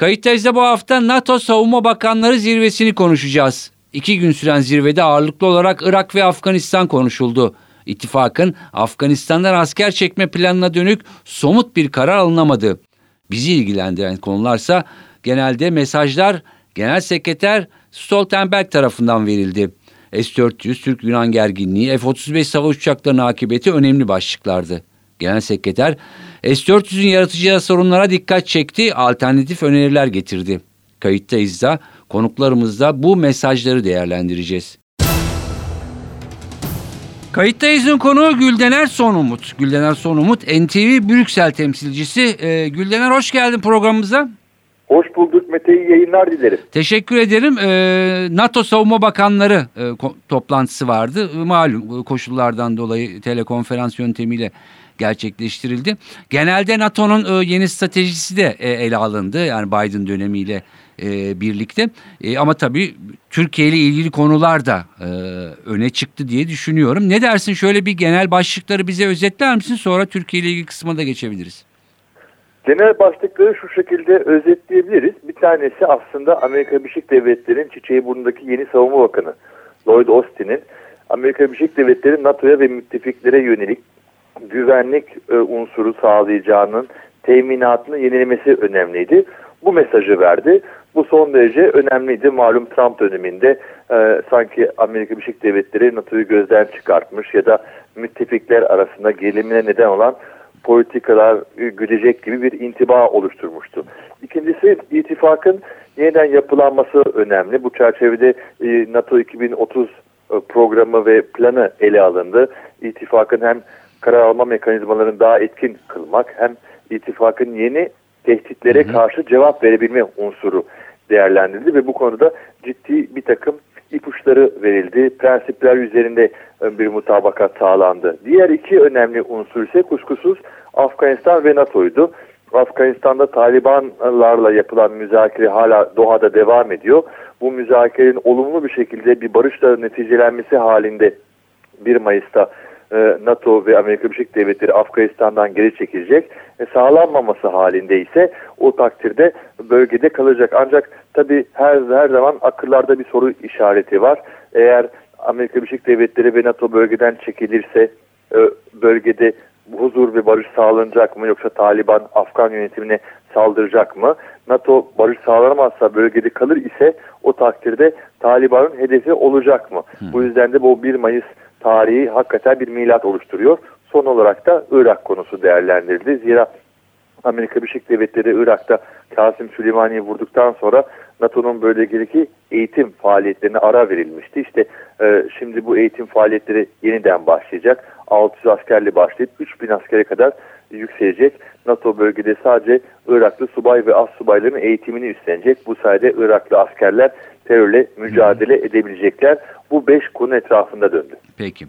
Kayıttayız'da bu hafta NATO Savunma Bakanları zirvesini konuşacağız. İki gün süren zirvede ağırlıklı olarak Irak ve Afganistan konuşuldu. İttifakın Afganistan'dan asker çekme planına dönük somut bir karar alınamadı. Bizi ilgilendiren konularsa genelde mesajlar Genel Sekreter Stoltenberg tarafından verildi. S-400, Türk-Yunan gerginliği, F-35 savaş uçaklarının akıbeti önemli başlıklardı. Genel Sekreter S-400'ün yaratacağı sorunlara dikkat çekti, alternatif öneriler getirdi. Kayıttayız da konuklarımızla bu mesajları değerlendireceğiz. Kayıttayız'ın konuğu Güldener Sonumut. Güldener Sonumut NTV Brüksel temsilcisi. Ee, Güldener hoş geldin programımıza. Hoş bulduk Mete iyi yayınlar dilerim. Teşekkür ederim. Ee, NATO Savunma Bakanları e, toplantısı vardı. Malum koşullardan dolayı telekonferans yöntemiyle gerçekleştirildi. Genelde NATO'nun e, yeni stratejisi de e, ele alındı. Yani Biden dönemiyle e, birlikte. Ama tabii Türkiye ile ilgili konular da öne çıktı diye düşünüyorum. Ne dersin şöyle bir genel başlıkları bize özetler misin? Sonra Türkiye ile ilgili kısmına da geçebiliriz. Genel başlıkları şu şekilde özetleyebiliriz. Bir tanesi aslında Amerika Birleşik Devletleri'nin çiçeği burnundaki yeni savunma bakanı Lloyd Austin'in Amerika Birleşik Devletleri NATO'ya ve müttefiklere yönelik güvenlik e, unsuru sağlayacağının teminatını yenilemesi önemliydi. Bu mesajı verdi. Bu son derece önemliydi. Malum Trump döneminde e, sanki Amerika Birleşik Devletleri NATO'yu gözden çıkartmış ya da müttefikler arasında gerilimine neden olan politikalar güdecek gibi bir intiba oluşturmuştu. İkincisi ittifakın yeniden yapılanması önemli. Bu çerçevede e, NATO 2030 e, programı ve planı ele alındı. İttifakın hem karar alma mekanizmalarını daha etkin kılmak hem ittifakın yeni tehditlere karşı cevap verebilme unsuru değerlendirildi ve bu konuda ciddi bir takım ipuçları verildi. Prensipler üzerinde bir mutabakat sağlandı. Diğer iki önemli unsur ise kuşkusuz Afganistan ve NATO'ydu. Afganistan'da Talibanlarla yapılan müzakere hala Doha'da devam ediyor. Bu müzakerenin olumlu bir şekilde bir barışla neticelenmesi halinde 1 Mayıs'ta NATO ve Amerika Birleşik Devletleri Afganistan'dan geri çekilecek. E, sağlanmaması halinde ise o takdirde bölgede kalacak. Ancak tabi her, her zaman akıllarda bir soru işareti var. Eğer Amerika Birleşik Devletleri ve NATO bölgeden çekilirse e, bölgede huzur ve barış sağlanacak mı yoksa Taliban Afgan yönetimine saldıracak mı? NATO barış sağlanamazsa bölgede kalır ise o takdirde Taliban'ın hedefi olacak mı? Hmm. Bu yüzden de bu 1 Mayıs tarihi hakikaten bir milat oluşturuyor. Son olarak da Irak konusu değerlendirildi. Zira Amerika Birleşik Devletleri Irak'ta Kasım Süleymani'yi vurduktan sonra NATO'nun bölgedeki eğitim faaliyetlerine ara verilmişti. İşte e, şimdi bu eğitim faaliyetleri yeniden başlayacak. 600 askerli başlayıp 3000 askere kadar yükselecek. NATO bölgede sadece Iraklı subay ve as subayların eğitimini üstlenecek. Bu sayede Iraklı askerler terörle mücadele edebilecekler. Bu beş konu etrafında döndü. Peki.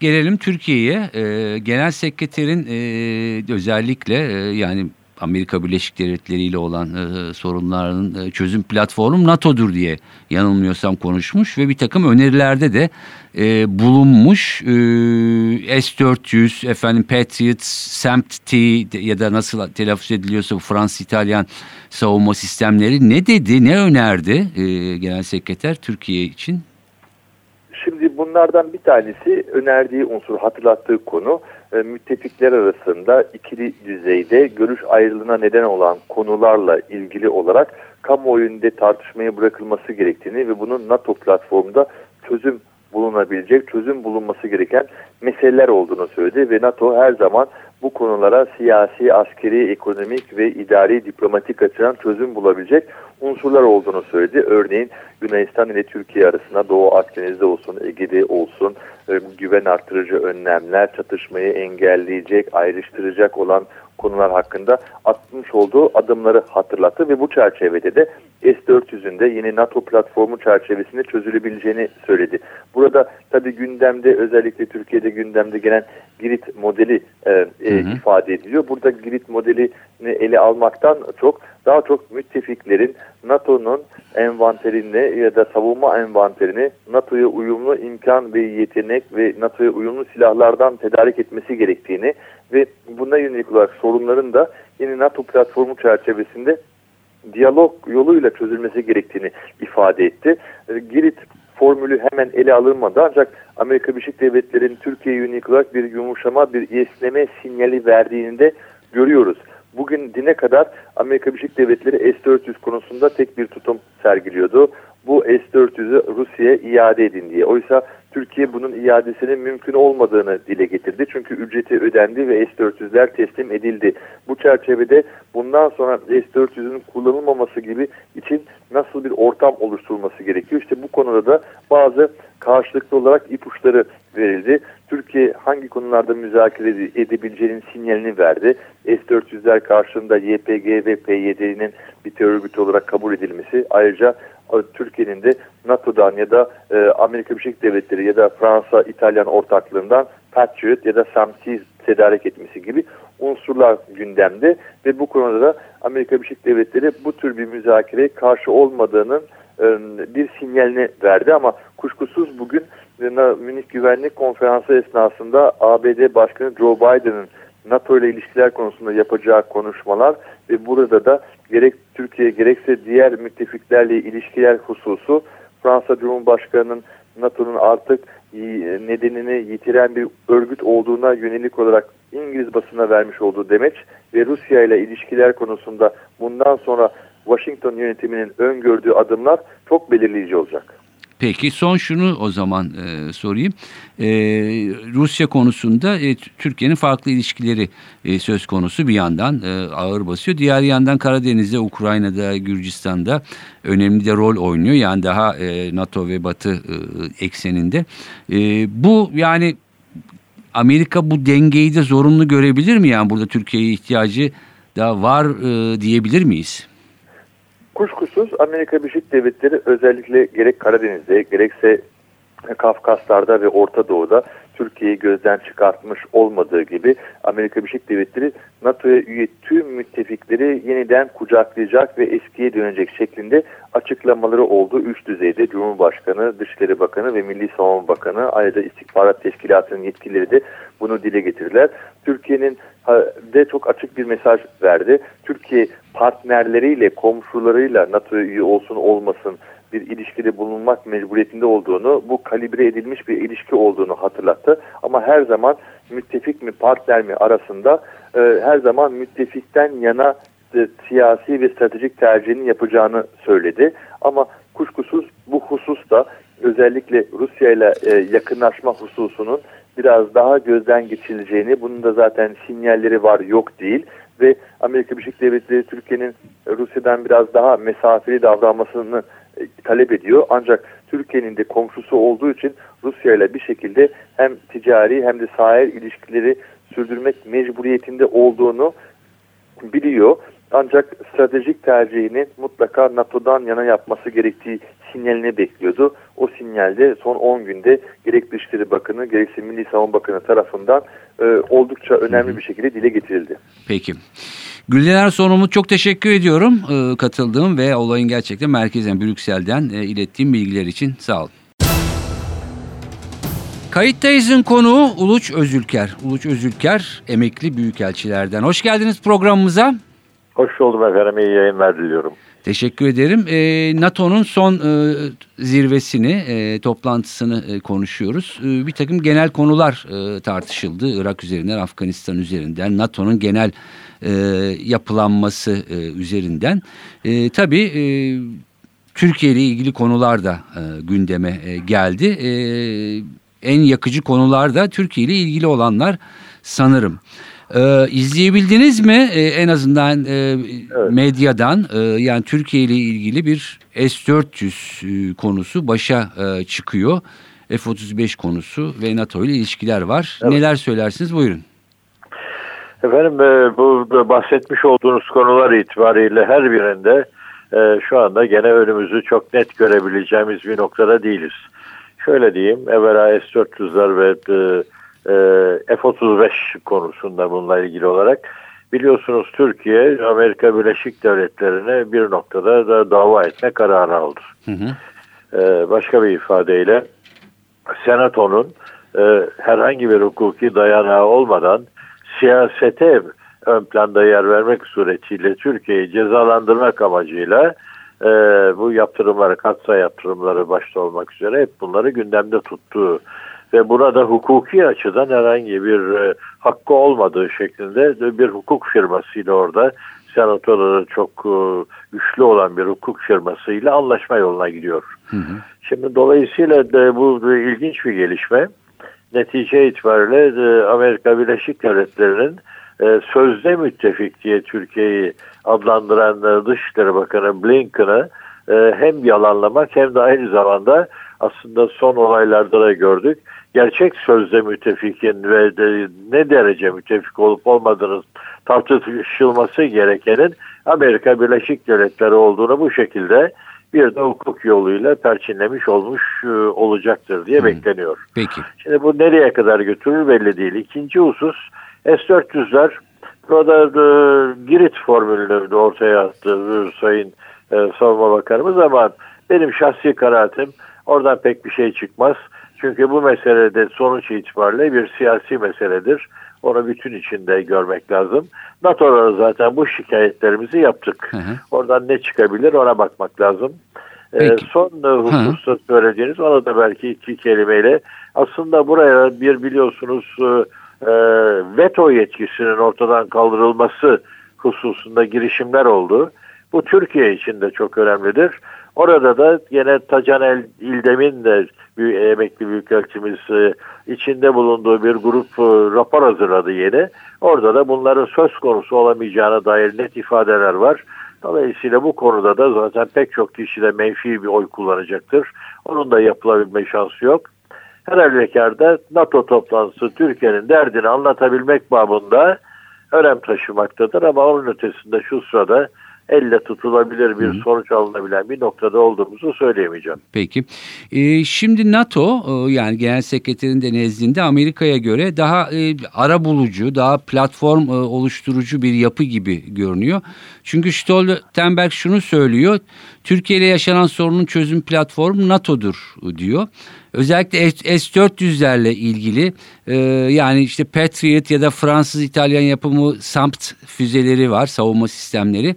Gelelim Türkiye'ye. Ee, Genel Sekreterin e, özellikle e, yani Amerika Birleşik Devletleri ile olan e, sorunların e, çözüm platformu NATO'dur diye yanılmıyorsam konuşmuş ve bir takım önerilerde de e, bulunmuş. E, S-400, efendim Patriot, SAMP-T ya da nasıl telaffuz ediliyorsa Fransız-İtalyan savunma sistemleri ne dedi, ne önerdi e, Genel Sekreter Türkiye için? Şimdi bunlardan bir tanesi önerdiği unsur, hatırlattığı konu e, müttefikler arasında ikili düzeyde görüş ayrılığına neden olan konularla ilgili olarak kamuoyunda tartışmaya bırakılması gerektiğini ve bunun NATO platformunda çözüm bulunabilecek, çözüm bulunması gereken meseleler olduğunu söyledi ve NATO her zaman bu konulara siyasi, askeri, ekonomik ve idari, diplomatik açıdan çözüm bulabilecek unsurlar olduğunu söyledi. Örneğin Yunanistan ile Türkiye arasında Doğu Akdeniz'de olsun, Ege'de olsun e, güven artırıcı önlemler, çatışmayı engelleyecek, ayrıştıracak olan konular hakkında atmış olduğu adımları hatırlattı ve bu çerçevede de S-400'ün de yeni NATO platformu çerçevesinde çözülebileceğini söyledi. Burada tabii gündemde özellikle Türkiye'de gündemde gelen Girit modeli e, e, ifade ediliyor. Burada Girit modelini ele almaktan çok daha çok müttefiklerin NATO'nun envanterini ya da savunma envanterini NATO'ya uyumlu imkan ve yetenek ve NATO'ya uyumlu silahlardan tedarik etmesi gerektiğini ve buna yönelik olarak sorunların da yeni NATO platformu çerçevesinde diyalog yoluyla çözülmesi gerektiğini ifade etti. E, Girit formülü hemen ele alınmadı ancak Amerika Birleşik Devletleri'nin Türkiye'ye yönelik olarak bir yumuşama, bir esneme sinyali verdiğini de görüyoruz. Bugün dine kadar Amerika Birleşik Devletleri S-400 konusunda tek bir tutum sergiliyordu. Bu S-400'ü Rusya'ya iade edin diye. Oysa Türkiye bunun iadesinin mümkün olmadığını dile getirdi. Çünkü ücreti ödendi ve S-400'ler teslim edildi. Bu çerçevede bundan sonra S-400'ün kullanılmaması gibi için nasıl bir ortam oluşturulması gerekiyor? İşte bu konuda da bazı karşılıklı olarak ipuçları verildi. Türkiye hangi konularda müzakere edebileceğinin sinyalini verdi. S-400'ler karşılığında YPG ve PYD'nin bir terör örgütü olarak kabul edilmesi ayrıca Türkiye'nin de NATO'dan ya da e, Amerika Birleşik Devletleri ya da Fransa, İtalyan ortaklığından Patriot ya da SAMSIZ tedarik etmesi gibi unsurlar gündemde ve bu konuda da Amerika Birleşik Devletleri bu tür bir müzakereye karşı olmadığının e, bir sinyalini verdi. Ama kuşkusuz bugün e, Münih Güvenlik Konferansı esnasında ABD Başkanı Joe Biden'ın NATO ile ilişkiler konusunda yapacağı konuşmalar ve burada da gerek Türkiye gerekse diğer müttefiklerle ilişkiler hususu Fransa Cumhurbaşkanı'nın NATO'nun artık nedenini yitiren bir örgüt olduğuna yönelik olarak İngiliz basına vermiş olduğu demeç ve Rusya ile ilişkiler konusunda bundan sonra Washington yönetiminin öngördüğü adımlar çok belirleyici olacak. Peki son şunu o zaman e, sorayım. E, Rusya konusunda e, Türkiye'nin farklı ilişkileri e, söz konusu bir yandan e, ağır basıyor. Diğer yandan Karadeniz'de, Ukrayna'da, Gürcistan'da önemli de rol oynuyor. Yani daha e, NATO ve Batı e, ekseninde. E, bu yani Amerika bu dengeyi de zorunlu görebilir mi? Yani burada Türkiye'ye ihtiyacı da var e, diyebilir miyiz? Kuşkusuz Amerika Birleşik Devletleri özellikle gerek Karadeniz'de gerekse Kafkaslar'da ve Orta Doğu'da Türkiye'yi gözden çıkartmış olmadığı gibi Amerika Birleşik Devletleri NATO'ya üye tüm müttefikleri yeniden kucaklayacak ve eskiye dönecek şeklinde açıklamaları oldu. Üç düzeyde Cumhurbaşkanı, Dışişleri Bakanı ve Milli Savunma Bakanı ayrıca İstihbarat Teşkilatı'nın yetkilileri de bunu dile getirdiler. Türkiye'nin de çok açık bir mesaj verdi. Türkiye partnerleriyle, komşularıyla NATO'ya üye olsun olmasın bir ilişkide bulunmak mecburiyetinde olduğunu, bu kalibre edilmiş bir ilişki olduğunu hatırlattı. Ama her zaman müttefik mi partner mi arasında e, her zaman müttefikten yana e, siyasi ve stratejik tercihini yapacağını söyledi. Ama kuşkusuz bu hususta özellikle Rusya ile e, yakınlaşma hususunun biraz daha gözden geçirileceğini, bunun da zaten sinyalleri var yok değil ve Amerika Birleşik Devletleri Türkiye'nin Rusya'dan biraz daha mesafeli davranmasını e, talep ediyor. Ancak Türkiye'nin de komşusu olduğu için Rusya ile bir şekilde hem ticari hem de sahil ilişkileri sürdürmek mecburiyetinde olduğunu biliyor. Ancak stratejik tercihini mutlaka NATO'dan yana yapması gerektiği sinyalini bekliyordu. O sinyalde son 10 günde gerek Dışişleri Bakanı gerekse Milli Savunma Bakanı tarafından e, oldukça önemli bir şekilde dile getirildi. Peki. Güldener Sorumlu çok teşekkür ediyorum e, katıldığım ve olayın gerçekten merkezden Brüksel'den e, ilettiğim bilgiler için sağ olun. Kayıttayız'ın konuğu Uluç Özülker. Uluç Özülker emekli büyükelçilerden. Hoş geldiniz programımıza. Hoş buldum efendim. İyi yayınlar diliyorum. Teşekkür ederim. E, NATO'nun son e, zirvesini, e, toplantısını e, konuşuyoruz. E, bir takım genel konular e, tartışıldı. Irak üzerinden, Afganistan üzerinden, NATO'nun genel e, yapılanması e, üzerinden. E, tabii e, Türkiye ile ilgili konular da e, gündeme e, geldi. E, en yakıcı konular da Türkiye ile ilgili olanlar sanırım. Ee, izleyebildiniz mi ee, en azından e, evet. medyadan e, yani Türkiye ile ilgili bir S-400 e, konusu başa e, çıkıyor. F-35 konusu ve NATO ile ilişkiler var. Evet. Neler söylersiniz buyurun. Efendim e, bu bahsetmiş olduğunuz konular itibariyle her birinde e, şu anda gene önümüzü çok net görebileceğimiz bir noktada değiliz. Şöyle diyeyim, evvela S-400'ler ve e, F-35 konusunda bununla ilgili olarak biliyorsunuz Türkiye Amerika Birleşik Devletleri'ne bir noktada da dava etme kararı aldı. Hı hı. Başka bir ifadeyle Senato'nun herhangi bir hukuki dayanağı olmadan siyasete ön planda yer vermek suretiyle Türkiye'yi cezalandırmak amacıyla e, bu yaptırımları, katsa yaptırımları başta olmak üzere hep bunları gündemde tuttuğu ve burada hukuki açıdan herhangi bir e, hakkı olmadığı şeklinde bir hukuk firmasıyla orada senatoda çok e, güçlü olan bir hukuk firmasıyla anlaşma yoluna gidiyor. Hı hı. Şimdi dolayısıyla de bu ilginç bir gelişme netice itibariyle e, Amerika Birleşik Devletleri'nin e, sözde müttefik diye Türkiye'yi adlandıran e, Dışişleri Bakanı Blinken'ı hem yalanlamak hem de aynı zamanda aslında son olaylarda da gördük. Gerçek sözde müttefikin ve de ne derece müttefik olup olmadığını tartışılması gerekenin Amerika Birleşik Devletleri olduğunu bu şekilde bir de hukuk yoluyla perçinlemiş olmuş e, olacaktır diye hmm. bekleniyor. Peki. Şimdi bu nereye kadar götürür belli değil. İkinci husus S-400'ler burada e, Girit formülünü de ortaya attı e, Sayın e, Savunma Bakanımız ama benim şahsi kanaatim oradan pek bir şey çıkmaz. Çünkü bu meselede sonuç itibariyle bir siyasi meseledir. Onu bütün içinde görmek lazım. NATO'da zaten bu şikayetlerimizi yaptık. Hı hı. Oradan ne çıkabilir ona bakmak lazım. Ee, son e, hususta söylediğiniz ona da belki iki kelimeyle aslında buraya bir biliyorsunuz e, e, veto yetkisinin ortadan kaldırılması hususunda girişimler oldu. Bu Türkiye için de çok önemlidir. Orada da yine Tacan İldem'in de bir emekli büyükelçimiz e, içinde bulunduğu bir grup e, rapor hazırladı yeni. Orada da bunların söz konusu olamayacağına dair net ifadeler var. Dolayısıyla bu konuda da zaten pek çok kişi de menfi bir oy kullanacaktır. Onun da yapılabilme şansı yok. Her halükarda NATO toplantısı Türkiye'nin derdini anlatabilmek babında önem taşımaktadır ama onun ötesinde şu sırada elle tutulabilir bir Hı. sonuç alınabilen bir noktada olduğumuzu söyleyemeyeceğim. Peki. Ee, şimdi NATO e, yani Genel Sekreterin de nezdinde Amerika'ya göre daha e, ara bulucu, daha platform e, oluşturucu bir yapı gibi görünüyor. Çünkü Stoltenberg şunu söylüyor. Türkiye ile yaşanan sorunun çözüm platformu NATO'dur diyor. Özellikle S-400'lerle ilgili e, yani işte Patriot ya da Fransız-İtalyan yapımı SAMPT füzeleri var savunma sistemleri.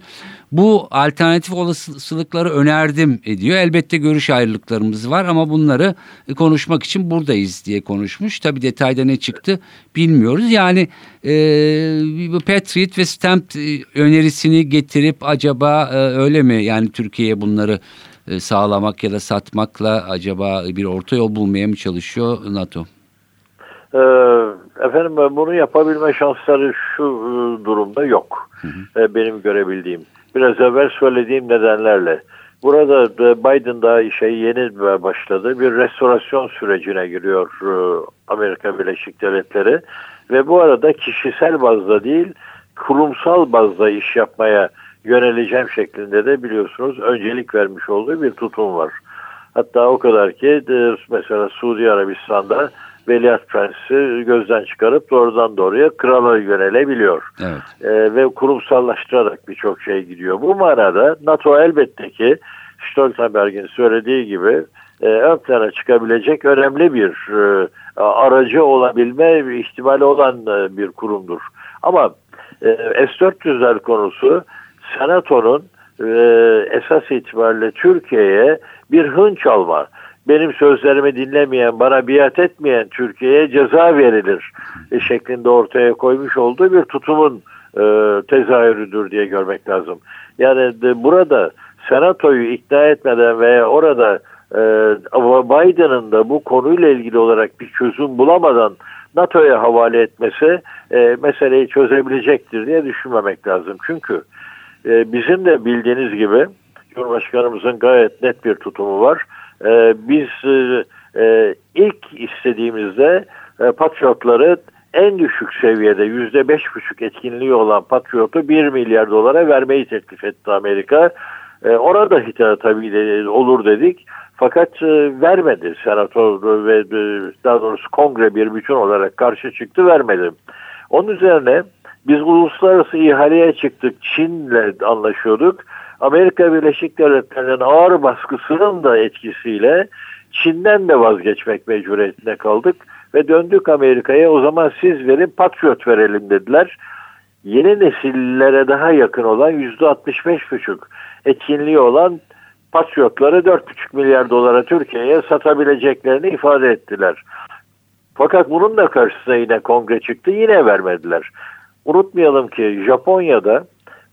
Bu alternatif olasılıkları önerdim diyor. Elbette görüş ayrılıklarımız var ama bunları konuşmak için buradayız diye konuşmuş. Tabi detayda ne çıktı bilmiyoruz. Yani e, Patriot ve Stamp e, önerisini getirip acaba e, öyle mi yani Türkiye'ye bunları e, sağlamak ya da satmakla acaba bir orta yol bulmaya mı çalışıyor NATO? Ee, efendim bunu yapabilme şansları şu e, durumda yok. Hı hı. Benim görebildiğim. Biraz evvel söylediğim nedenlerle. Burada Biden daha işe yeni başladı. Bir restorasyon sürecine giriyor e, Amerika Birleşik Devletleri. Ve bu arada kişisel bazda değil kurumsal bazda iş yapmaya yöneleceğim şeklinde de biliyorsunuz öncelik vermiş olduğu bir tutum var. Hatta o kadar ki mesela Suudi Arabistan'da Veliaht Prensi gözden çıkarıp doğrudan doğruya krala yönelebiliyor. Evet. E, ve kurumsallaştırarak birçok şey gidiyor. Bu manada NATO elbette ki Stoltenberg'in söylediği gibi e, ön plana çıkabilecek önemli bir e, aracı olabilme ihtimali olan e, bir kurumdur. Ama e, S-400'ler konusu Senato'nun e, esas itibariyle Türkiye'ye bir hınç alma, benim sözlerimi dinlemeyen, bana biat etmeyen Türkiye'ye ceza verilir e, şeklinde ortaya koymuş olduğu bir tutumun e, tezahürüdür diye görmek lazım. Yani de, burada Senato'yu ikna etmeden veya orada e, Biden'ın da bu konuyla ilgili olarak bir çözüm bulamadan NATO'ya havale etmesi e, meseleyi çözebilecektir diye düşünmemek lazım. Çünkü e, bizim de bildiğiniz gibi Cumhurbaşkanımızın gayet net bir tutumu var. E, biz e, ilk istediğimizde e, Patriotları en düşük seviyede yüzde beş buçuk etkinliği olan Patriot'u 1 milyar dolara vermeyi teklif etti Amerika. E, orada hita tabii de, olur dedik. Fakat e, vermedi senato ve e, daha doğrusu kongre bir bütün olarak karşı çıktı vermedi. Onun üzerine biz uluslararası ihaleye çıktık. Çin'le anlaşıyorduk. Amerika Birleşik Devletleri'nin ağır baskısının da etkisiyle Çin'den de vazgeçmek mecburiyetinde kaldık ve döndük Amerika'ya o zaman siz verin Patriot verelim dediler. Yeni nesillere daha yakın olan %65,5 etkinliği olan Patriotları 4,5 milyar dolara Türkiye'ye satabileceklerini ifade ettiler. Fakat bunun da karşısına yine kongre çıktı yine vermediler. Unutmayalım ki Japonya'da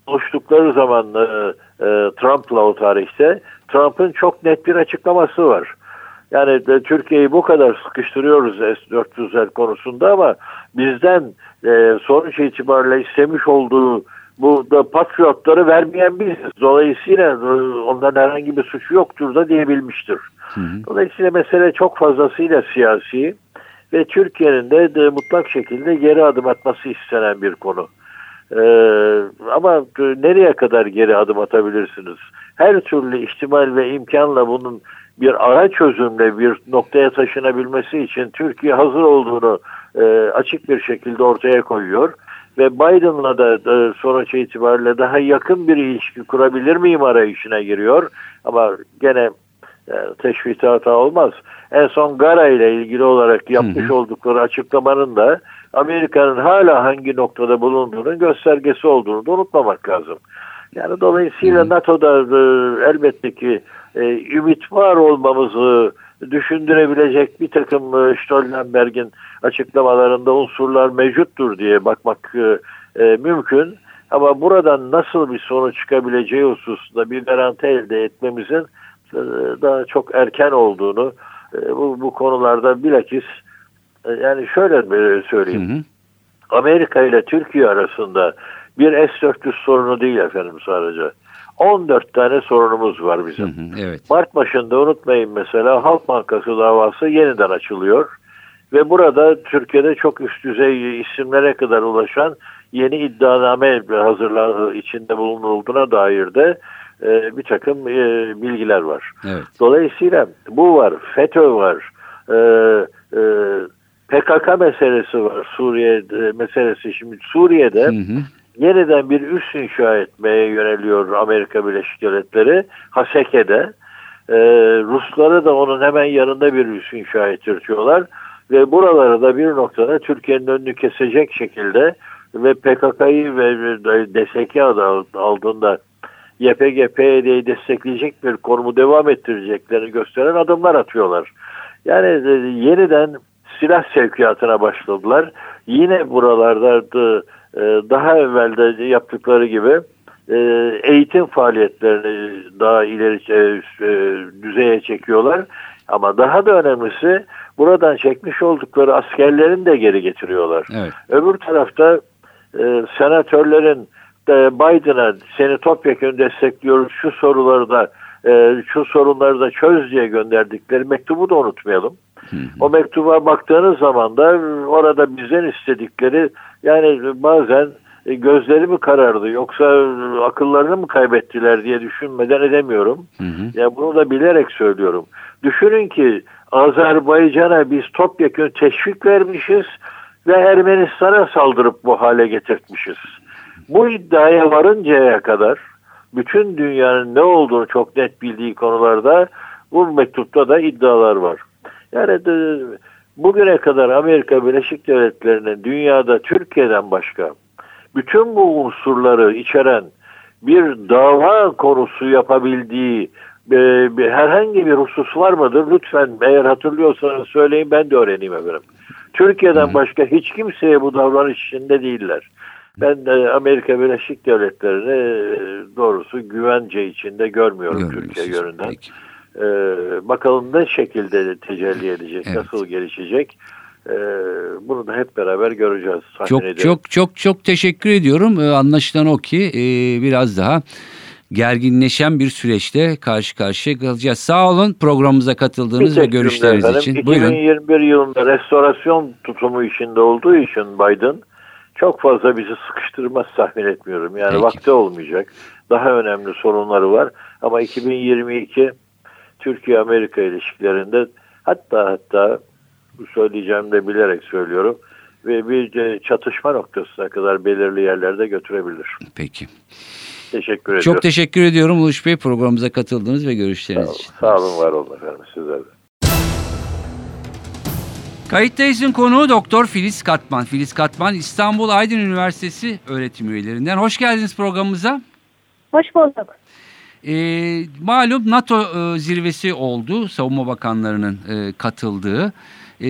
buluştukları zaman e, e, Trump'la o tarihte Trump'ın çok net bir açıklaması var. Yani de, Türkiye'yi bu kadar sıkıştırıyoruz S-400'ler konusunda ama bizden e, sonuç itibariyle istemiş olduğu bu da patriotları vermeyen biziz. Dolayısıyla e, onların herhangi bir suçu yoktur da diyebilmiştir. Hı hı. Dolayısıyla mesele çok fazlasıyla siyasi ve Türkiye'nin de, de mutlak şekilde geri adım atması istenen bir konu. Ee, ama nereye kadar geri adım atabilirsiniz? Her türlü ihtimal ve imkanla bunun bir ara çözümle bir noktaya taşınabilmesi için Türkiye hazır olduğunu e, açık bir şekilde ortaya koyuyor. Ve Biden'la da e, sonuç itibariyle daha yakın bir ilişki kurabilir miyim arayışına giriyor. Ama gene e, teşvite hata olmaz. En son Gara ile ilgili olarak yapmış hı hı. oldukları açıklamanın da Amerika'nın hala hangi noktada bulunduğunun göstergesi olduğunu da unutmamak lazım. Yani dolayısıyla NATO'da e, elbette ki e, ümit var olmamızı düşündürebilecek bir takım e, Stoltenberg'in açıklamalarında unsurlar mevcuttur diye bakmak e, e, mümkün. Ama buradan nasıl bir sonuç çıkabileceği hususunda bir garanti elde etmemizin e, daha çok erken olduğunu e, bu, bu konularda bilakis yani şöyle söyleyeyim. Hı hı. Amerika ile Türkiye arasında bir S-400 sorunu değil efendim sadece. 14 tane sorunumuz var bizim. Hı hı, evet. Mart başında unutmayın mesela Halk Bankası davası yeniden açılıyor. Ve burada Türkiye'de çok üst düzey isimlere kadar ulaşan yeni iddianame hazırlar içinde bulunulduğuna dair de e, bir takım e, bilgiler var. Evet. Dolayısıyla bu var, FETÖ var, e, e, PKK meselesi var, Suriye meselesi. Şimdi Suriye'de hı hı yeniden bir üs inşa etmeye yöneliyor Amerika Birleşik Devletleri. Haseke'de. Ee, Rusları da onun hemen yanında bir üs inşa ettirtiyorlar. Ve buraları da bir noktada Türkiye'nin önünü kesecek şekilde ve PKK'yı ve DSK adı aldığında YPG, PYD'yi destekleyecek bir konumu devam ettireceklerini gösteren adımlar atıyorlar. Yani e, yeniden silah sevkiyatına başladılar. Yine buralarda e, daha evvelde yaptıkları gibi e, eğitim faaliyetlerini daha ileri e, düzeye çekiyorlar. Ama daha da önemlisi buradan çekmiş oldukları askerlerini de geri getiriyorlar. Evet. Öbür tarafta senatörlerin Biden'a seni topyekun destekliyoruz şu soruları da şu sorunları da çöz diye gönderdikleri mektubu da unutmayalım. O mektuba baktığınız zaman da orada bizden istedikleri yani bazen e, gözleri mi karardı yoksa akıllarını mı kaybettiler diye düşünmeden edemiyorum. Hı hı. Ya bunu da bilerek söylüyorum. Düşünün ki Azerbaycan'a biz topyekun teşvik vermişiz ve Ermenistan'a saldırıp bu hale getirtmişiz. Bu iddiaya varıncaya kadar bütün dünyanın ne olduğunu çok net bildiği konularda bu mektupta da iddialar var. Yani bugüne kadar Amerika Birleşik Devletleri'nin dünyada Türkiye'den başka bütün bu unsurları içeren bir dava konusu yapabildiği e, bir, herhangi bir husus var mıdır? Lütfen eğer hatırlıyorsanız söyleyin ben de öğreneyim efendim. Türkiye'den başka hiç kimseye bu davranış içinde değiller. Ben de Amerika Birleşik Devletleri'ni e, doğrusu güvence içinde görmüyorum Türkiye yönünden. Peki. Ee, bakalım ne şekilde tecelli edecek, evet. nasıl gelişecek. Ee, bunu da hep beraber göreceğiz. Çok ederim. çok çok çok teşekkür ediyorum. Ee, anlaşılan o ki e, biraz daha gerginleşen bir süreçte karşı karşıya kalacağız. Sağ olun programımıza katıldığınız ve görüşleriniz efendim. için. 2021 Buyurun. yılında restorasyon tutumu içinde olduğu için Biden çok fazla bizi sıkıştırmaz tahmin etmiyorum. Yani Peki. vakti olmayacak. Daha önemli sorunları var. Ama 2022 Türkiye-Amerika ilişkilerinde hatta hatta bu söyleyeceğim de bilerek söylüyorum ve bir e, çatışma noktasına kadar belirli yerlerde götürebilir. Peki. Teşekkür ediyorum. Çok teşekkür ediyorum Uluş Bey programımıza katıldığınız ve görüşleriniz Sağ için. sağ olun var olun efendim sizler de. Kayıttayız'ın konuğu Doktor Filiz Katman. Filiz Katman İstanbul Aydın Üniversitesi öğretim üyelerinden. Hoş geldiniz programımıza. Hoş bulduk. Ee, malum NATO e, zirvesi oldu. Savunma Bakanlarının e, katıldığı. Ee,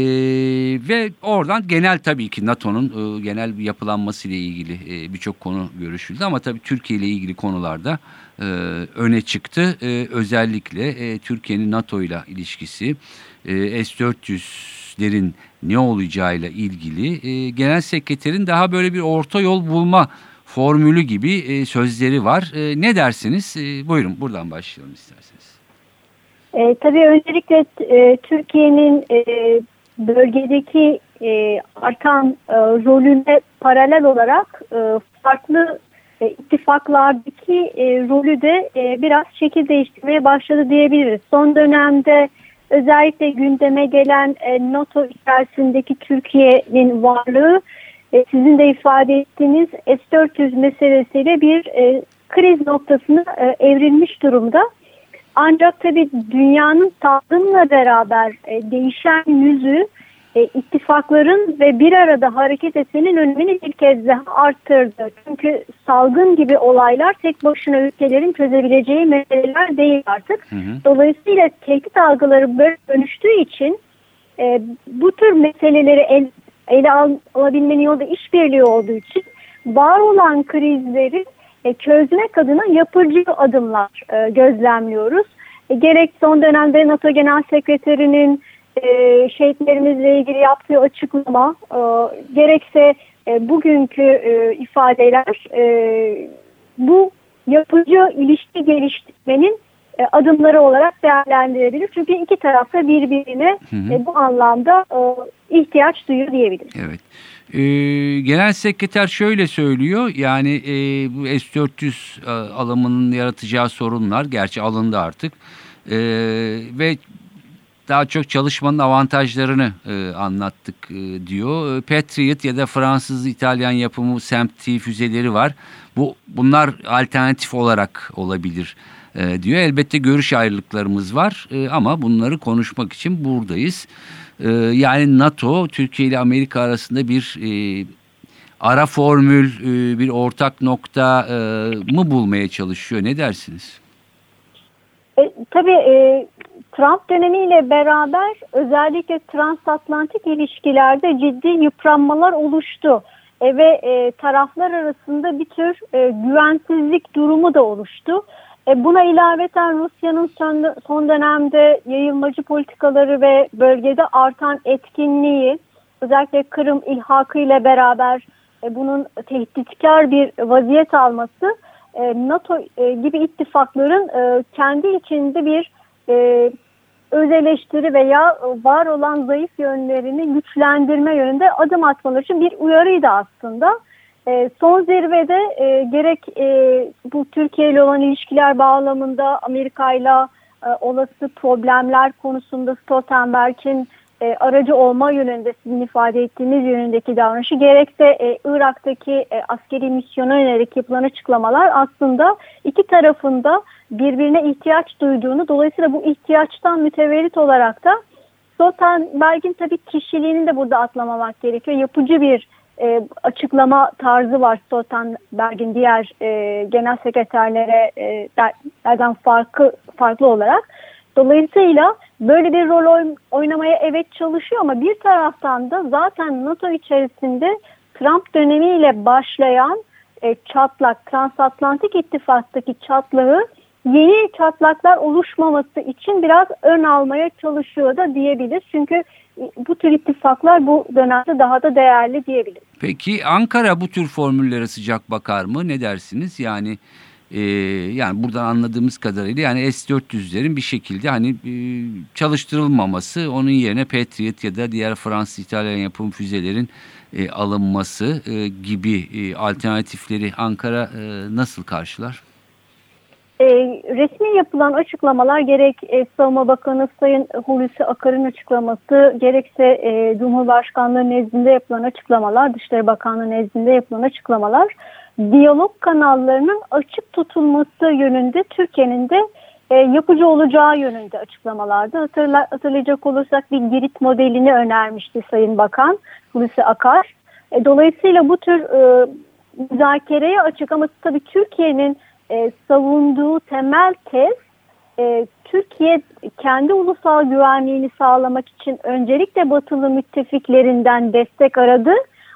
ve oradan genel tabii ki NATO'nun e, genel yapılanması ile ilgili e, birçok konu görüşüldü. Ama tabii Türkiye ile ilgili konularda e, öne çıktı. E, özellikle e, Türkiye'nin NATO ile ilişkisi, e, S-400'lerin ne olacağıyla ilgili e, genel sekreterin daha böyle bir orta yol bulma formülü gibi e, sözleri var. E, ne dersiniz? E, buyurun buradan başlayalım isterseniz. E, tabii öncelikle e, Türkiye'nin e, bölgedeki e, artan e, rolüne paralel olarak e, farklı e, ittifaklardaki e, rolü de e, biraz şekil değiştirmeye başladı diyebiliriz. Son dönemde özellikle gündeme gelen e, NATO içerisindeki Türkiye'nin varlığı e, sizin de ifade ettiğiniz S-400 meselesiyle bir e, kriz noktasına e, evrilmiş durumda. Ancak tabii dünyanın salgınla beraber e, değişen yüzü e, ittifakların ve bir arada hareket etmenin önemini bir kez daha arttırdı. Çünkü salgın gibi olaylar tek başına ülkelerin çözebileceği meseleler değil artık. Hı hı. Dolayısıyla tehdit algıları böyle dönüştüğü için e, bu tür meseleleri el, ele al, alabilmenin yolu da işbirliği olduğu için var olan krizleri e, çözmek adına yapıcı adımlar e, gözlemliyoruz. E, gerek son dönemde NATO Genel Sekreterinin e, şehitlerimizle ilgili yaptığı açıklama, e, gerekse e, bugünkü e, ifadeler e, bu yapıcı ilişki geliştirmenin e, adımları olarak değerlendirebilir. Çünkü iki taraf da birbirine Hı hı. e, bu anlamda e, ihtiyaç duyuyor diyebiliriz. Evet. Ee, Genel Sekreter şöyle söylüyor yani e, bu S-400 e, alımının yaratacağı sorunlar gerçi alındı artık Ee, ve daha çok çalışmanın avantajlarını e, anlattık e, diyor. E, Patriot ya da Fransız İtalyan yapımı SAMP-T füzeleri var. Bu bunlar alternatif olarak olabilir e, diyor. Elbette görüş ayrılıklarımız var e, ama bunları konuşmak için buradayız. E, yani NATO Türkiye ile Amerika arasında bir e, ara formül, e, bir ortak nokta e, mı bulmaya çalışıyor? Ne dersiniz? E, tabii e, Trump dönemiyle beraber özellikle transatlantik ilişkilerde ciddi yıpranmalar oluştu. E, ve e, taraflar arasında bir tür e, güvensizlik durumu da oluştu. E, buna ilaveten Rusya'nın son, son dönemde yayılmacı politikaları ve bölgede artan etkinliği özellikle Kırım ilhakı ile beraber e, bunun tehditkar bir vaziyet alması e, NATO e, gibi ittifakların e, kendi içinde bir e, öz eleştiri veya var olan zayıf yönlerini güçlendirme yönünde adım atmaları için bir uyarıydı aslında. E, son zirvede e, gerek e, bu Türkiye ile olan ilişkiler bağlamında Amerika ile e, olası problemler konusunda Stoltenberg'in e, aracı olma yönünde sizin ifade ettiğiniz yönündeki davranışı gerekse e, Irak'taki e, askeri misyona yönelik yapılan açıklamalar aslında iki tarafında birbirine ihtiyaç duyduğunu dolayısıyla bu ihtiyaçtan mütevellit olarak da Stoltenberg'in tabii kişiliğini de burada atlamamak gerekiyor. Yapıcı bir e, açıklama tarzı var Stoltenberg'in diğer e, genel sekreterlere e, derden farklı farklı olarak. Dolayısıyla böyle bir rol oyn oynamaya evet çalışıyor ama bir taraftan da zaten NATO içerisinde Trump dönemiyle başlayan e, çatlak, transatlantik ittifaktaki çatlağı yeni çatlaklar oluşmaması için biraz ön almaya çalışıyor da diyebilir. Çünkü bu tür ittifaklar bu dönemde daha da değerli diyebiliriz. Peki Ankara bu tür formüllere sıcak bakar mı? Ne dersiniz? Yani e, yani buradan anladığımız kadarıyla yani S-400'lerin bir şekilde hani e, çalıştırılmaması onun yerine Patriot ya da diğer Fransız İtalyan yapım füzelerin e, alınması e, gibi e, alternatifleri Ankara e, nasıl karşılar? E, resmi yapılan açıklamalar gerek e, Savunma Bakanı Sayın Hulusi Akar'ın açıklaması gerekse e, Cumhurbaşkanlığı nezdinde yapılan açıklamalar, Dışişleri Bakanlığı nezdinde yapılan açıklamalar diyalog kanallarının açık tutulması yönünde Türkiye'nin de e, yapıcı olacağı yönünde açıklamalardı. Hatırla, hatırlayacak olursak bir Girit modelini önermişti Sayın Bakan Hulusi Akar. E, dolayısıyla bu tür e, müzakereye açık ama tabii Türkiye'nin e, savunduğu temel tez e, Türkiye kendi ulusal güvenliğini sağlamak için öncelikle batılı müttefiklerinden destek aradı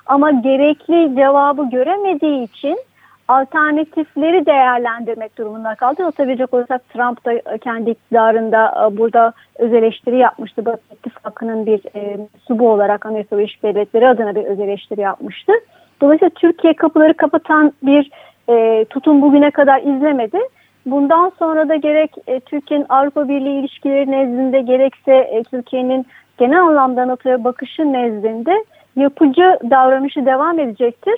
ama gerekli cevabı göremediği için alternatifleri değerlendirmek durumunda kaldı. Hatırlayacak olursak Trump da kendi iktidarında e, burada öz eleştiri yapmıştı. Batı İttifakı'nın bir e, subu olarak Amerika Birleşik Devletleri adına bir öz eleştiri yapmıştı. Dolayısıyla Türkiye kapıları kapatan bir e, tutum bugüne kadar izlemedi. Bundan sonra da gerek e, Türkiye'nin Avrupa Birliği ilişkileri nezdinde gerekse e, Türkiye'nin genel anlamda NATO'ya bakışı nezdinde yapıcı davranışı devam edecektir.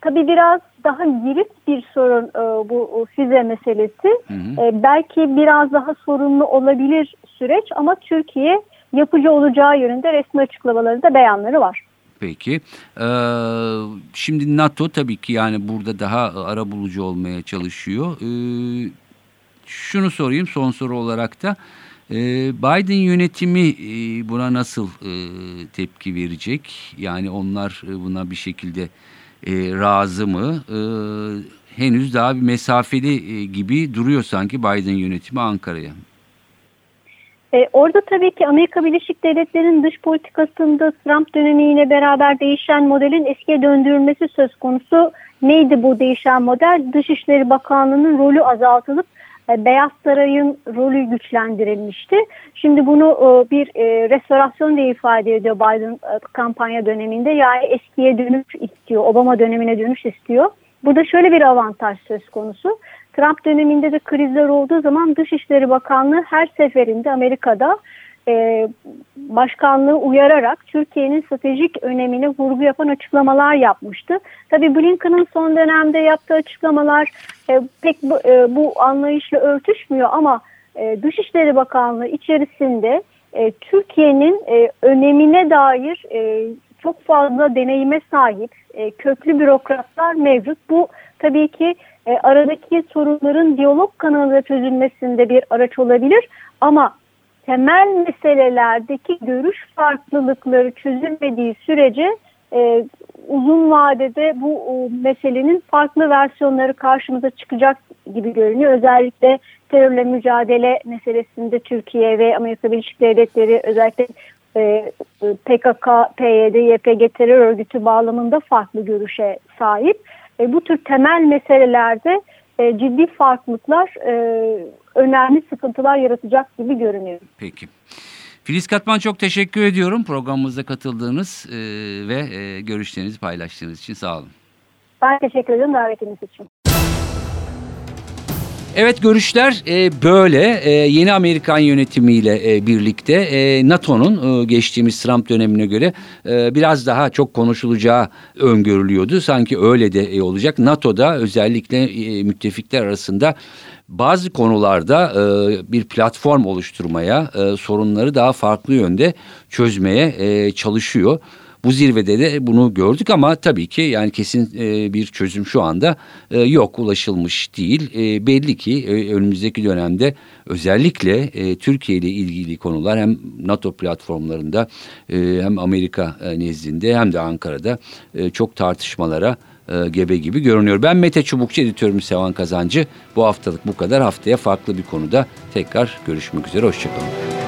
Tabii biraz daha girift bir sorun e, bu füze meselesi. Hı hı. E, belki biraz daha sorunlu olabilir süreç ama Türkiye yapıcı olacağı yönünde resmi açıklamaları da beyanları var. Peki. Ee, şimdi NATO tabii ki yani burada daha ara bulucu olmaya çalışıyor. Ee, şunu sorayım son soru olarak da. Ee, Biden yönetimi e, buna nasıl e, tepki verecek? Yani onlar e, buna bir şekilde e, razı mı? E, henüz daha bir mesafeli e, gibi duruyor sanki Biden yönetimi Ankara'ya. E, orada tabii ki Amerika Birleşik Devletleri'nin dış politikasında Trump dönemiyle beraber değişen modelin eskiye döndürülmesi söz konusu. Neydi bu değişen model? Dışişleri Bakanlığı'nın rolü azaltılıp e, Beyaz Saray'ın rolü güçlendirilmişti. Şimdi bunu e, bir e, restorasyon diye ifade ediyor Biden kampanya döneminde. Yani eskiye dönüş istiyor, Obama dönemine dönüş istiyor. Burada şöyle bir avantaj söz konusu. Trump döneminde de krizler olduğu zaman Dışişleri Bakanlığı her seferinde Amerika'da e, başkanlığı uyararak Türkiye'nin stratejik önemine vurgu yapan açıklamalar yapmıştı. Tabii Blinken'ın son dönemde yaptığı açıklamalar e, pek bu, e, bu anlayışla örtüşmüyor ama e, Dışişleri Bakanlığı içerisinde e, Türkiye'nin e, önemine dair e, çok fazla deneyime sahip e, köklü bürokratlar mevcut. Bu tabii ki e, aradaki sorunların diyalog kanalıyla çözülmesinde bir araç olabilir ama temel meselelerdeki görüş farklılıkları çözülmediği sürece e, uzun vadede bu o, meselenin farklı versiyonları karşımıza çıkacak gibi görünüyor. Özellikle terörle mücadele meselesinde Türkiye ve Amerika Birleşik Devletleri özellikle e, PKK, PYD, YPG terör örgütü bağlamında farklı görüşe sahip. E, bu tür temel meselelerde e, ciddi farklılıklar e, önemli sıkıntılar yaratacak gibi görünüyor. Peki. Filiz Katman çok teşekkür ediyorum programımıza katıldığınız e, ve e, görüşlerinizi paylaştığınız için sağ olun. Ben teşekkür ederim davetiniz için. Evet görüşler e, böyle e, yeni Amerikan yönetimiyle e, birlikte NATO'nun geçtiğimiz Trump dönemine göre biraz daha çok konuşulacağı öngörülüyordu. Sanki öyle de e, olacak. NATO'da özellikle müttefikler arasında bazı konularda bir platform oluşturmaya, sorunları daha farklı yönde çözmeye çalışıyor. Bu zirvede de bunu gördük ama tabii ki yani kesin e, bir çözüm şu anda e, yok ulaşılmış değil. E, belli ki önümüzdeki dönemde özellikle Türkiye ile ilgili konular hem NATO platformlarında hem Amerika nezdinde hem de Ankara'da çok tartışmalara gebe gibi görünüyor. Ben Mete Çubukçu editörüm Sevan Kazancı. Bu haftalık bu kadar. Haftaya farklı bir konuda tekrar görüşmek üzere. Hoşçakalın.